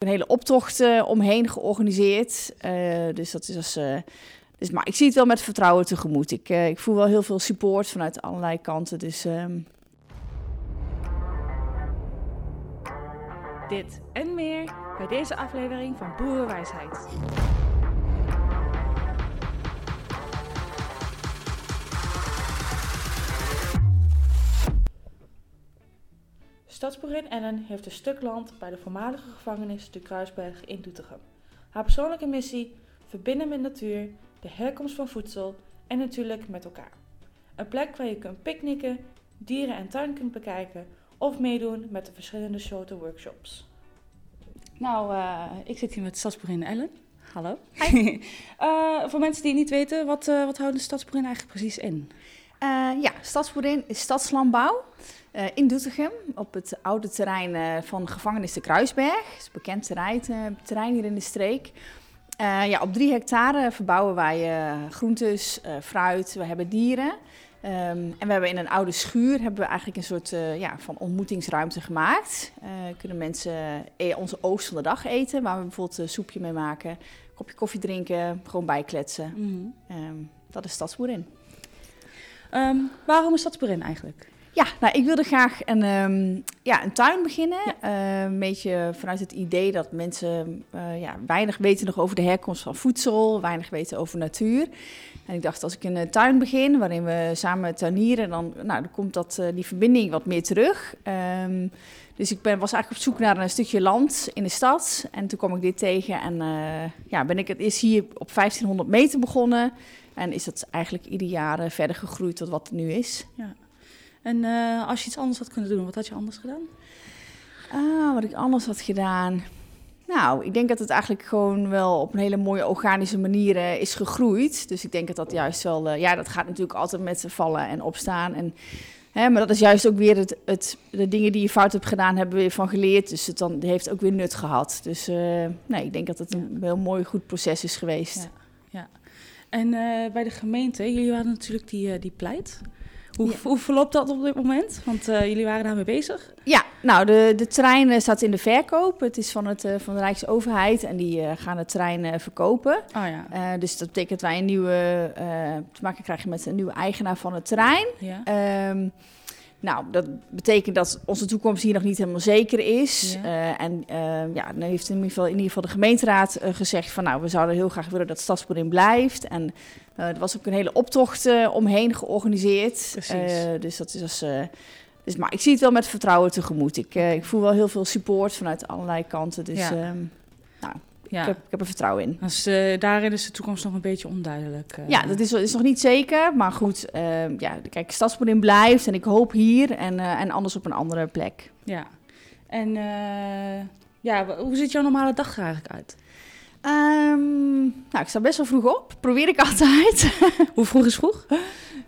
een hele optocht uh, omheen georganiseerd. Uh, dus dat is. Uh, dus, maar ik zie het wel met vertrouwen tegemoet. Ik, ik voel wel heel veel support vanuit allerlei kanten. Dus. Um... Dit en meer bij deze aflevering van Boerenwijsheid. Stadsboerin Ellen heeft een stuk land bij de voormalige gevangenis de Kruisberg in Doetinchem. Haar persoonlijke missie: verbinden met natuur, de herkomst van voedsel en natuurlijk met elkaar. Een plek waar je kunt picknicken, dieren en tuin kunt bekijken of meedoen met de verschillende soorten workshops. Nou, uh, ik zit hier met Stadsboerin Ellen. Hallo. uh, voor mensen die het niet weten, wat, uh, wat houdt de Stadsboerin eigenlijk precies in? ja, Stadsboerin is stadslandbouw. Uh, in Doetinchem, op het oude terrein uh, van gevangenis de Kruisberg. Dat is een bekend terrein, uh, terrein hier in de streek. ja, op drie hectare verbouwen wij groentes, fruit, we hebben dieren. Um, en we hebben in een oude schuur hebben we eigenlijk een soort ja, van ontmoetingsruimte gemaakt. kunnen mensen e-, onze van de dag eten, waar we bijvoorbeeld een soepje mee maken, een kopje koffie drinken, gewoon bijkletsen. Mm um, dat is Stadsboerin. Um, waarom is Stadsboerin eigenlijk? Ja, nou, ik wilde graag een, um, ja, een tuin beginnen. Uh, een beetje vanuit het idee dat mensen uh, ja, weinig weten nog over de herkomst van voedsel, weinig weten over natuur. En ik dacht, als ik een uh, tuin begin waarin we samen tuinieren, dan, nou, dan komt dat, die verbinding wat meer terug. Um, dus ik ben, was eigenlijk op zoek naar een stukje land in de stad. En toen kwam ik dit tegen en ja, ben ik het is hier op 1500 meter begonnen. En is dat eigenlijk ieder jaar verder gegroeid tot wat het nu is. Ja. En uh, als je iets anders had kunnen doen, wat had je anders gedaan? Ah, wat ik anders had gedaan. Nou, ik denk dat het eigenlijk gewoon wel op een hele mooie organische manier uh, is gegroeid. Dus ik denk dat dat juist wel, uh, ja, dat gaat natuurlijk altijd met vallen en opstaan. En, hè, maar dat is juist ook weer het, het, de dingen die je fout hebt gedaan, hebben we weer van geleerd. Dus het dan, heeft ook weer nut gehad. Dus nee, ik denk dat het een heel mooi, goed proces is geweest. Ja, ja. En bij de gemeente, jullie hadden natuurlijk die, die pleit. Hoe, hoe verloopt dat op dit moment? Want uh, jullie waren daarmee bezig. Ja, nou, de, de trein uh, staat in de verkoop. Het is van, het, uh, van de Rijksoverheid en die gaan de trein verkopen. Oh, ja. dus dat betekent dat wij een nieuwe, te maken krijgen met een nieuwe eigenaar van de trein. Ja. Um, nou, dat betekent dat onze toekomst hier nog niet helemaal zeker is. Ja. Uh, en uh, ja, dan heeft in ieder geval, in ieder geval de gemeenteraad uh, gezegd van... nou, we zouden heel graag willen dat Stadsboerin blijft. En er was ook een hele optocht omheen georganiseerd. dus dat is als... dus, maar ik zie het wel met vertrouwen tegemoet. Ik, ik voel wel heel veel support vanuit allerlei kanten. Dus ja. Ehm, nou, ja. Ik, heb, ik heb er vertrouwen in. Dus, uh, daarin is de toekomst nog een beetje onduidelijk. Uh. Ja, dat is, is nog niet zeker. Maar goed, uh, ja, kijk, Stadsboerin blijft en ik hoop hier en, en anders op een andere plek. Ja. En ja, hoe ziet jouw normale dag er eigenlijk uit? Um, nou, ik sta best wel vroeg op. Probeer ik altijd. hoe vroeg is vroeg?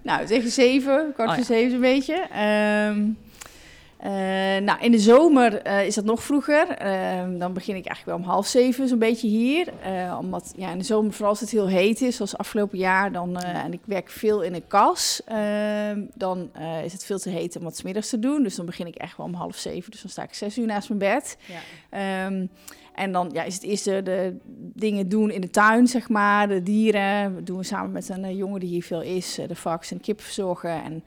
nou, tegen zeven, kwart oh, voor ja. zeven een beetje. Um, uh, nou, in de zomer uh, is dat nog vroeger. Uh, dan begin ik eigenlijk wel om half zeven zo'n beetje hier. omdat ja, in de zomer, vooral als het heel heet is, zoals afgelopen jaar, dan, en ik werk veel in een kas, ehm, dan is het veel te heet om wat smiddags te doen. Dus dan begin ik echt wel om half zeven. Dus dan sta ik zes uur naast mijn bed. Ja. Um, en dan ja, is het eerst de, dingen doen in de tuin, zeg maar. De dieren. Dat doen we samen met een jongen die hier veel is. de varkens en kip verzorgen. En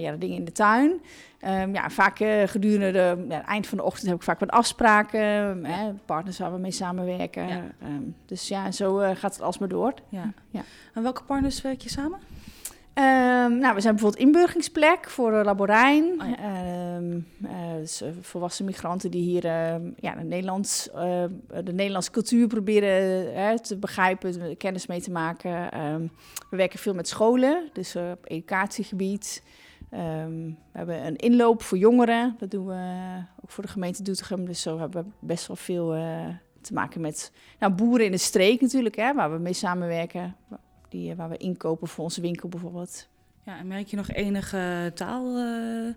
ja, de dingen in de tuin. Um, ja, vaak uh, gedurende de, ja, het eind van de ochtend heb ik vaak wat afspraken. Hè, partners waar we mee samenwerken. Ja. Um, dus ja, zo uh, gaat het alsmaar door. Ja. Ja. En welke partners werk je samen? Um, nou, we zijn bijvoorbeeld inburgingsplek voor uh, Laborijn. Oh, ja. dus, volwassen migranten die hier ja, de, Nederlands, de Nederlandse cultuur proberen te begrijpen, kennis mee te maken. we werken veel met scholen, dus op educatiegebied. We hebben een inloop voor jongeren. Dat doen we ook voor de gemeente Doetinchem. Dus zo hebben we best wel veel te maken met nou, boeren in de streek natuurlijk, hè, waar we mee samenwerken. Die, waar we inkopen voor onze winkel bijvoorbeeld. Ja, en merk je nog enige taalproblemen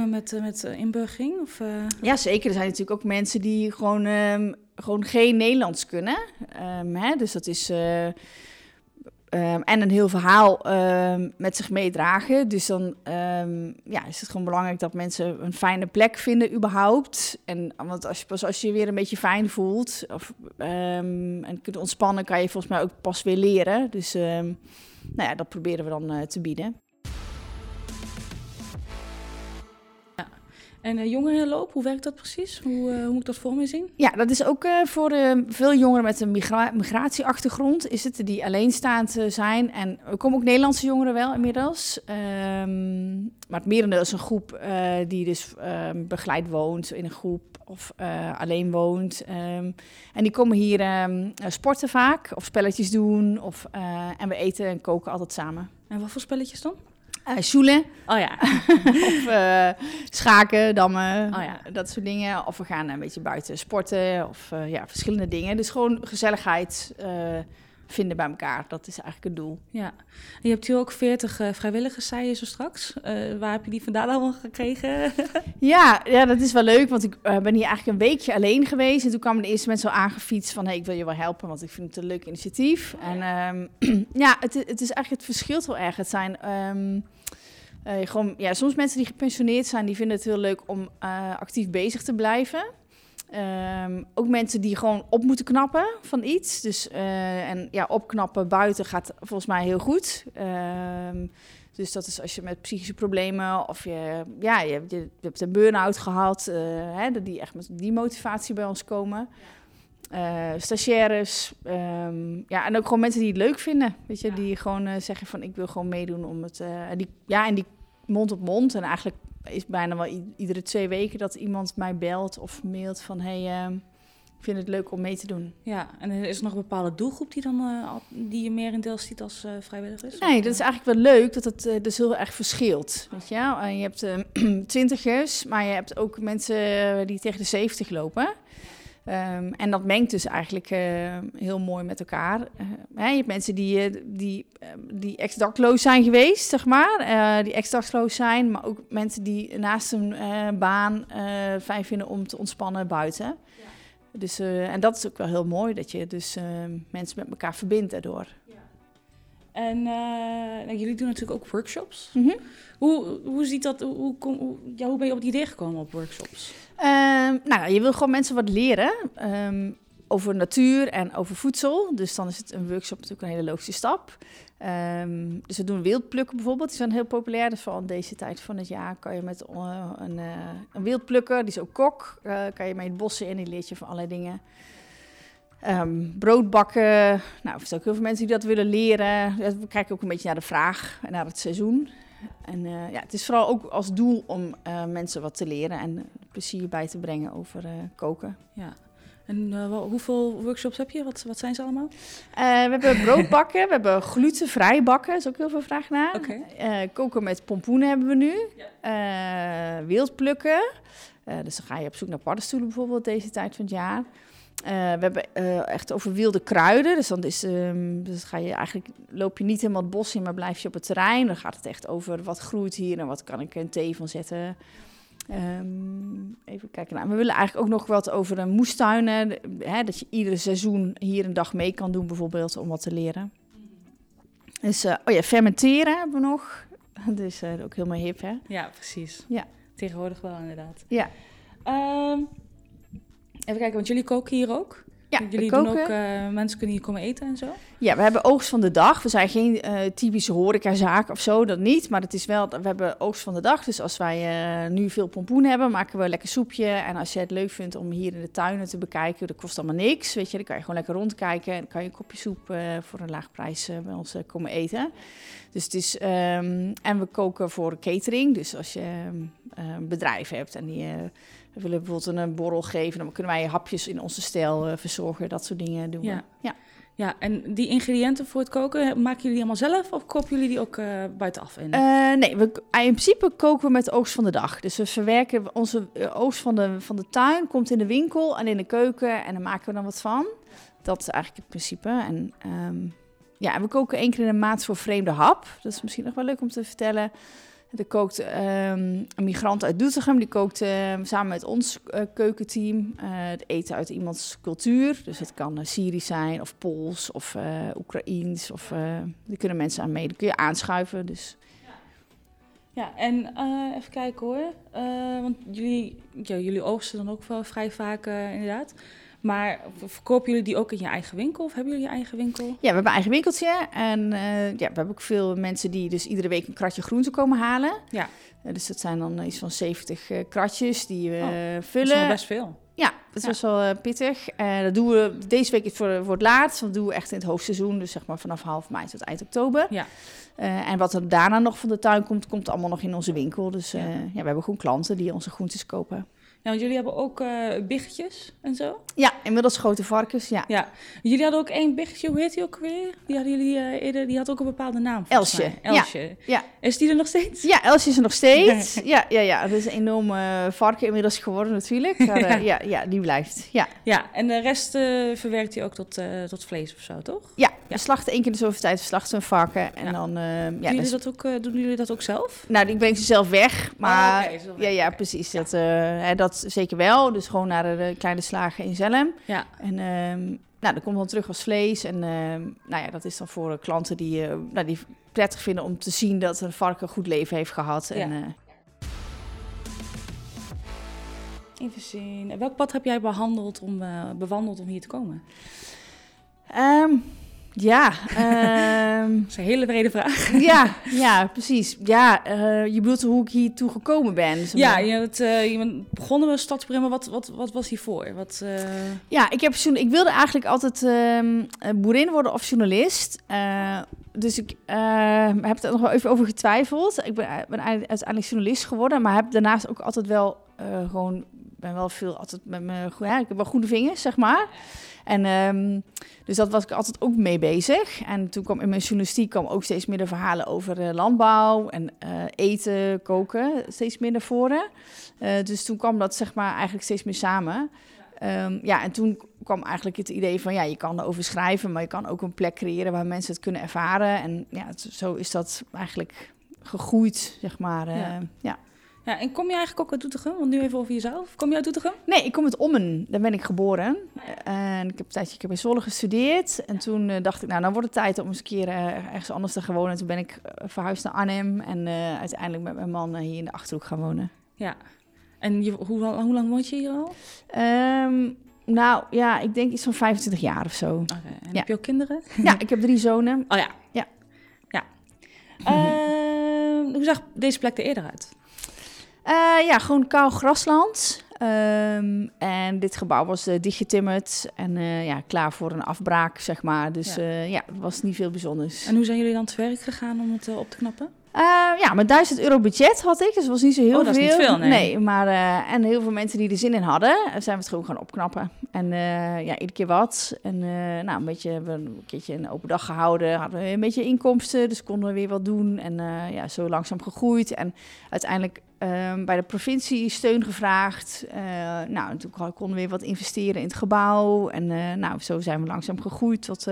uh, uh, met, met inburgering? Of, Ja, zeker. Er zijn natuurlijk ook mensen die gewoon, um, gewoon geen Nederlands kunnen. Um, hè? Dus dat is ehm, en een heel verhaal ehm, met zich meedragen. Dus dan ehm, ja, is het gewoon belangrijk dat mensen een fijne plek vinden überhaupt. En, want als je, pas als je je weer een beetje fijn voelt of, en kunt ontspannen, kan je volgens mij ook pas weer leren. Dus nou ja, dat proberen we dan uh, te bieden. En uh, jongerenloop, hoe werkt dat precies? Hoe, uh, hoe moet ik dat voor me zien? Ja, dat is ook uh, voor veel jongeren met een migra migratieachtergrond. Is het die alleenstaand zijn. En er komen ook Nederlandse jongeren wel inmiddels. Um, maar het merendeel is een groep die dus um, begeleid woont in een groep of alleen woont. Um, en die komen hier sporten vaak of spelletjes doen. Of, en we eten en koken altijd samen. En wat voor spelletjes dan? Uh, Sjoelen. Oh ja. of uh, schaken, dammen, oh ja. dat soort dingen. Of we gaan een beetje buiten sporten of uh, ja, verschillende dingen. Dus gewoon gezelligheid vinden bij elkaar. Dat is eigenlijk het doel. Ja. Je hebt hier ook 40 vrijwilligers, zei je zo straks. waar heb je die vandaan allemaal gekregen? ja, ja, dat is wel leuk, want ik ben hier eigenlijk een weekje alleen geweest. En toen kwamen de eerste mensen al aangefietst van... Hey, ik wil je wel helpen, want ik vind het een leuk initiatief. En um, ja, het, het, is eigenlijk, het verschilt wel erg. Het zijn... Um, uh, gewoon, ja, soms mensen die gepensioneerd zijn, die vinden het heel leuk om uh, actief bezig te blijven. Um, ook mensen die gewoon op moeten knappen van iets. Dus uh, en ja, opknappen buiten gaat volgens mij heel goed. Um, dus dat is als je met psychische problemen of je, ja, je, hebt, je hebt een burn-out gehad, hè, die echt met die motivatie bij ons komen. Uh, stagiaires, um, ja, en ook gewoon mensen die het leuk vinden, weet je, ja. die gewoon uh, zeggen van ik wil gewoon meedoen om het, uh, die, ja, en die mond op mond. En eigenlijk is bijna wel iedere twee weken dat iemand mij belt of mailt van... hey, uh, ik vind het leuk om mee te doen. Ja, en is er nog een bepaalde doelgroep die, dan, uh, die je merendeel ziet als uh, vrijwilligers? Nee, dat is eigenlijk wel leuk dat het uh, dus heel erg verschilt. Weet je, je hebt twintigers, maar je hebt ook mensen die tegen de zeventig lopen... Um, en dat mengt dus eigenlijk uh, heel mooi met elkaar. Uh, hè, je hebt mensen die, uh, die, die ex-dakloos zijn geweest, zeg maar. die ex-dakloos zijn, maar ook mensen die naast een baan fijn vinden om te ontspannen buiten. Ja. Dus, en dat is ook wel heel mooi, dat je dus mensen met elkaar verbindt daardoor. En nou, jullie doen natuurlijk ook workshops. Mm -hmm. hoe, hoe ziet dat, hoe, hoe, ja, hoe ben je op het idee gekomen op workshops? Um, nou, je wil gewoon mensen wat leren um, over natuur en over voedsel. Dus dan is het een workshop natuurlijk een hele logische stap. Um, dus we doen wildplukken bijvoorbeeld. Die zijn heel populair. Dus vooral in deze tijd van het jaar kan je met uh, een, uh, een wildplukker, die is ook kok, uh, kan je mee het bossen in. Die leert je van allerlei dingen. Um, brood bakken. Nou, er zijn ook heel veel mensen die dat willen leren. We kijken ook een beetje naar de vraag en naar het seizoen. En uh, ja, het is vooral ook als doel om uh, mensen wat te leren en plezier bij te brengen over uh, koken. Ja. En hoeveel workshops heb je? Wat, wat zijn ze allemaal? we hebben brood bakken, we hebben glutenvrij bakken, is ook heel veel vraag naar. Okay. koken met pompoenen hebben we nu. Ja. wildplukken. dus dan ga je op zoek naar paddenstoelen bijvoorbeeld deze tijd van het jaar. Uh, we hebben uh, echt over wilde kruiden. Dus dan is, um, dus ga je eigenlijk, loop je niet helemaal het bos in, maar blijf je op het terrein. Dan gaat het echt over wat groeit hier en wat kan ik een thee van zetten. Um, even kijken. Nou, we willen eigenlijk ook nog wat over een moestuinen. Hè, dat je iedere seizoen hier een dag mee kan doen, bijvoorbeeld, om wat te leren. Dus, uh, oh ja, fermenteren hebben we nog. Dus ook helemaal hip, hè? Ja, precies. Ja. Tegenwoordig wel, inderdaad. Ja. Um, Even kijken, want jullie koken hier ook? Ja, jullie doen ook, uh, mensen kunnen hier komen eten en zo? Ja, we hebben oogst van de dag. We zijn geen uh, typische horecazaak of zo, dat niet. Maar het is wel, we hebben oogst van de dag. Dus als wij uh, nu veel pompoen hebben, maken we lekker soepje. En als je het leuk vindt om hier in de tuinen te bekijken, dat kost allemaal niks. Weet je, dan kan je gewoon lekker rondkijken. En dan kan je een kopje soep voor een laag prijs bij ons komen eten. Dus het is, um, en we koken voor catering. Dus als je een bedrijf hebt en die we willen bijvoorbeeld een borrel geven, dan kunnen wij hapjes in onze stijl uh, verzorgen. Dat soort dingen doen ja. we. Ja. Ja, en die ingrediënten voor het koken, maken jullie allemaal zelf of kopen jullie die ook uh, buitenaf in? Uh, nee, we, in principe koken we met de oogst van de dag. Dus we verwerken onze oogst van de, van de tuin, komt in de winkel en in de keuken en dan maken we dan wat van. Dat is eigenlijk het principe. En um, ja, we koken één keer in de maand voor vreemde hap. Dat is misschien nog wel leuk om te vertellen. Er kookt ehm, een migrant uit Doetinchem, die kookt ehm, samen met ons eh, keukenteam eh, het eten uit iemands cultuur. Dus het kan uh, Syrisch zijn, of Pools, of Oekraïens. Of, daar kunnen mensen aan mee, daar kun je aanschuiven. Dus. Ja, en even kijken hoor. want jullie, ja, jullie oogsten dan ook wel vrij vaak inderdaad. Maar verkopen jullie die ook in je eigen winkel? Of hebben jullie je eigen winkel? Ja, we hebben een eigen winkeltje. En uh, ja, we hebben ook veel mensen die dus iedere week een kratje groente komen halen. Ja. Uh, dus dat zijn dan iets van 70 uh, kratjes die we oh, vullen. Dat is best veel. Ja, dat ja. was wel pittig. Dat doen we deze week voor, voor het laatst. Dat doen we echt in het hoogseizoen. Dus zeg maar vanaf half mei tot eind oktober. Ja. en wat er daarna nog van de tuin komt, komt allemaal nog in onze winkel. Dus ja. ja, we hebben gewoon klanten die onze groentes kopen. Ja, want jullie hebben ook uh, biggetjes en zo? Ja, inmiddels grote varkens, ja. ja. Jullie hadden ook één biggetje, hoe heet die ook weer? Die hadden jullie uh, eerder, die had ook een bepaalde naam. Elsje. Elsje. Ja. ja. Is die er nog steeds? Ja, Elsje is er nog steeds. ja, ja, ja. Dat is een enorme varken inmiddels geworden natuurlijk. Maar, ja. ja, die blijft. Ja, ja en de rest verwerkt hij ook tot, tot vlees of zo, toch? Ja, we slachten één keer de zoveel tijd, we slachten een varken. En dan, ja, doen, jullie dat ook, doen jullie dat ook zelf? Nou, ik breng ze zelf weg. Maar oh, okay, ja, ja, precies. Dat, hè, dat zeker wel. Dus gewoon naar de kleine slagen in Zelm. Ja. En um, nou, dat komt dan terug als vlees. En um, nou ja, dat is dan voor klanten die, uh, nou, die prettig vinden om te zien dat een varken een goed leven heeft gehad. Ja. En, uh, Even zien. Welk pad heb jij behandeld om, uh, bewandeld om hier te komen? Um, ja. Um, dat is een hele brede vraag. Ja, ja precies. Ja, uh, je bedoelt hoe ik hier toe gekomen ben. Ja, je, het, uh, je bent begonnen met Stadsbremen. Wat, wat, wat was hiervoor? Wat, uh... Ja, ik, heb, ik wilde eigenlijk altijd um, boerin worden of journalist. dus ik heb er nog wel even over getwijfeld. Ik ben, ben uiteindelijk journalist geworden, maar heb daarnaast ook altijd wel gewoon ben wel veel altijd met mijn ja, ik heb wel goede vingers, zeg maar. En um, dus dat was ik altijd ook mee bezig. En toen kwam in mijn journalistiek kwam ook steeds meer de verhalen over uh, landbouw en uh, eten, koken steeds meer naar voren. Uh, dus toen kwam dat zeg maar eigenlijk steeds meer samen. Um, ja, en toen kwam eigenlijk het idee van ja, je kan erover schrijven, maar je kan ook een plek creëren waar mensen het kunnen ervaren. En ja, zo is dat eigenlijk gegroeid, zeg maar. ja. ja. Ja, en kom je eigenlijk ook uit Doetinchem? Want nu even over jezelf. Kom je uit Doetinchem? Nee, ik kom uit Ommen. Daar ben ik geboren. En ik heb een tijdje ik heb in Zwolle gestudeerd. En toen uh, dacht ik, nou, dan wordt het tijd om eens een keer uh, ergens anders te gaan wonen. En toen ben ik uh, verhuisd naar Arnhem. En uiteindelijk met mijn man hier in de Achterhoek gaan wonen. Ja. En je, hoe, hoe lang woont je hier al? Um, nou, ja, ik denk iets van 25 jaar of zo. Okay. En ja. heb je ook kinderen? Ja, ik heb drie zonen. Oh ja. Ja. ja. Ehm, hoe zag deze plek er eerder uit? Uh, ja, gewoon kaal grasland. Um, en dit gebouw was uh, dichtgetimmerd en uh, ja, klaar voor een afbraak, zeg maar. Dus ja. ja, het was niet veel bijzonders. En hoe zijn jullie dan te werk gegaan om het op te knappen? Uh, ja, met 1000 euro budget had ik, dus dat was niet zo heel oh, dat veel. Is niet veel nee. nee maar uh, en heel veel mensen die er zin in hadden, zijn we het gewoon gaan opknappen. En uh, ja, iedere keer wat. En nou, een beetje hebben we een keertje een open dag gehouden, hadden we een beetje inkomsten, dus konden we weer wat doen. En ja, zo langzaam gegroeid. En uiteindelijk um, bij de provincie steun gevraagd. nou, en toen konden we weer wat investeren in het gebouw. En nou, zo zijn we langzaam gegroeid tot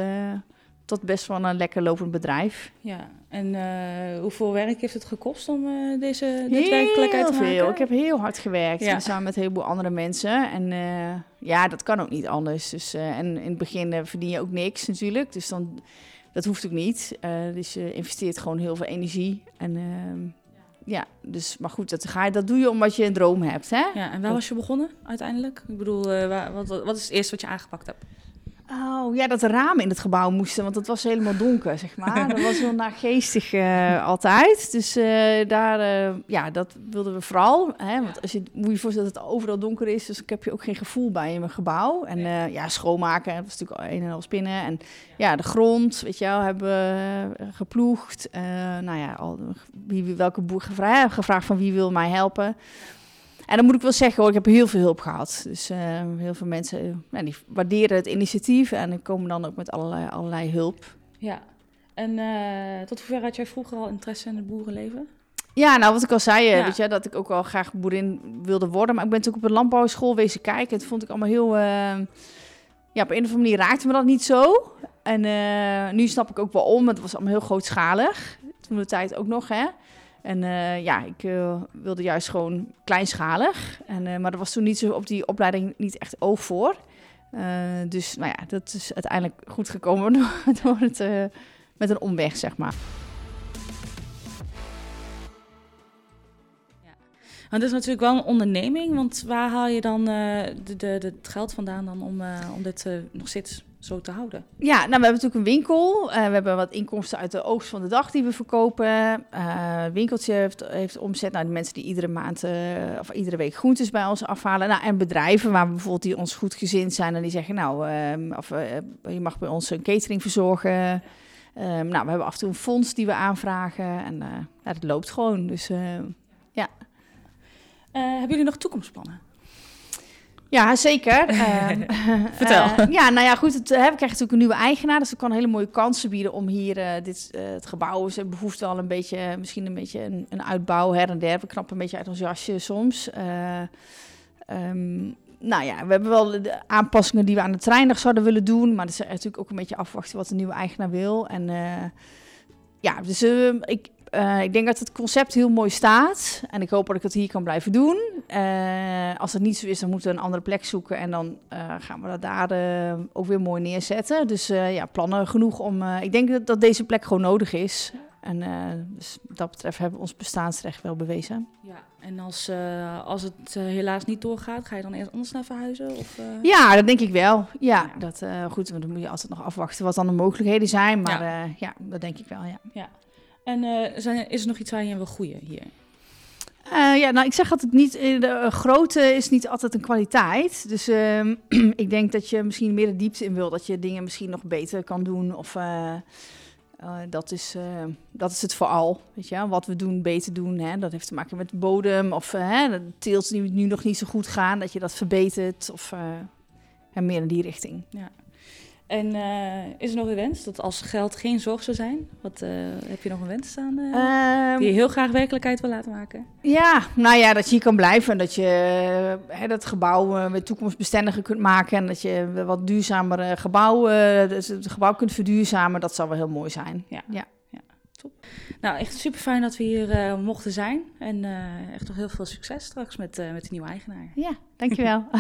tot best wel een lekker lopend bedrijf. Ja, en uh, hoeveel werk heeft het gekost om uh, deze werkelijkheid te maken? veel. Ik heb heel hard gewerkt ja. samen met een heleboel andere mensen. En uh, ja, dat kan ook niet anders. Dus, en in het begin verdien je ook niks natuurlijk. Dus dan, dat hoeft ook niet. dus je investeert gewoon heel veel energie. En ehm, ja, dus, maar goed, dat, ga je, dat doe je omdat je een droom hebt. Hè? Ja, en waar was je begonnen uiteindelijk? Ik bedoel, waar, wat, wat is het eerste wat je aangepakt hebt? Oh, ja, dat de ramen in het gebouw moesten, want het was helemaal donker, zeg maar. Dat was wel naargeestig uh, altijd. Dus uh, daar, uh, ja, dat wilden we vooral. Hè? Want als je, moet je voorstellen dat het overal donker is, dus ik heb je ook geen gevoel bij in mijn gebouw. En ja, schoonmaken, dat was natuurlijk een en al spinnen. En ja, de grond, weet je wel, hebben we geploegd. nou ja, al, wie, welke boer gevraagd, gevraagd van wie wil mij helpen. En dan moet ik wel zeggen hoor, ik heb heel veel hulp gehad. Dus uh, heel veel mensen uh, die waarderen het initiatief en komen dan ook met allerlei, allerlei hulp. Ja, en uh, tot hoever had jij vroeger al interesse in het boerenleven? Ja, nou wat ik al zei, ja. weet je, dat ik ook wel graag boerin wilde worden. Maar ik ben natuurlijk op een landbouwschool wezen kijken. Het vond ik allemaal heel... ja, op een of andere manier raakte me dat niet zo. En nu snap ik ook wel om, het was allemaal heel grootschalig. Toen de tijd ook nog, hè. En ja, ik wilde juist gewoon kleinschalig. En, maar er was toen niet zo op die opleiding niet echt oog voor. dus nou ja, dat is uiteindelijk goed gekomen door het, met een omweg, zeg maar. Maar het is natuurlijk wel een onderneming, want waar haal je dan de, de, de, het geld vandaan dan om, om dit nog steeds zo te houden? Ja, nou, we hebben natuurlijk een winkel. we hebben wat inkomsten uit de oogst van de dag die we verkopen. het winkeltje heeft, heeft omzet. Nou, de mensen die iedere maand of iedere week groentes bij ons afhalen. Nou, en bedrijven waar we bijvoorbeeld die ons goed gezind zijn en die zeggen, nou, ehm, of, je mag bij ons een catering verzorgen. Um, nou, we hebben af en toe een fonds die we aanvragen en ja, dat loopt gewoon. Dus ja. Uh, hebben jullie nog toekomstplannen? Ja, zeker. Ehm, Vertel. Uh, ja, nou ja, goed. Het, uh, we krijgen natuurlijk een nieuwe eigenaar. Dus dat kan hele mooie kansen bieden om hier dit, het gebouw. Ze behoeft al een beetje, misschien een beetje een, een, uitbouw her en der. We knappen een beetje uit ons jasje soms. Um, nou ja, we hebben wel de aanpassingen die we aan de trein nog zouden willen doen. Maar dat is natuurlijk ook een beetje afwachten wat de nieuwe eigenaar wil. En ja, dus ik, uh, ik denk dat het concept heel mooi staat. En ik hoop dat ik het hier kan blijven doen. Uh, als het niet zo is, dan moeten we een andere plek zoeken. En dan uh, gaan we dat daar ook weer mooi neerzetten. Dus ja, plannen genoeg om... ik denk dat, dat, deze plek gewoon nodig is. En dus wat dat betreft hebben we ons bestaansrecht wel bewezen. Ja, en als, als het helaas niet doorgaat, ga je dan eerst anders naar verhuizen? Of, Ja, dat denk ik wel. Ja, ja. Dat, goed, dan moet je altijd nog afwachten wat dan de mogelijkheden zijn. Maar ja, ja dat denk ik wel, ja. ja. En uh, zijn, is er nog iets waar je in wil groeien hier? Uh, ja, nou, ik zeg altijd niet, eh, de grootte is niet altijd een kwaliteit. Dus uh, ik denk dat je misschien meer de diepte in wil. Dat je dingen misschien nog beter kan doen. Of uh, dat, is, dat is het vooral. Weet je, wat we doen, beter doen. Hè? Dat heeft te maken met bodem. Of hè, de teelt die nu nog niet zo goed gaan. Dat je dat verbetert. Of meer in die richting. Ja. En uh, is er nog een wens dat als geld geen zorg zou zijn? Wat, uh, heb je nog een wens staan uh, um, die je heel graag werkelijkheid wil laten maken? Ja, nou ja, dat je hier kan blijven. En dat je hè, dat gebouw met toekomstbestendiger kunt maken. En dat je wat duurzamere gebouwen, dus het gebouw kunt verduurzamen. Dat zou wel heel mooi zijn. Ja, ja. ja top. Nou, echt super fijn dat we hier mochten zijn. En echt nog heel veel succes straks met, met de nieuwe eigenaar. Ja, dankjewel.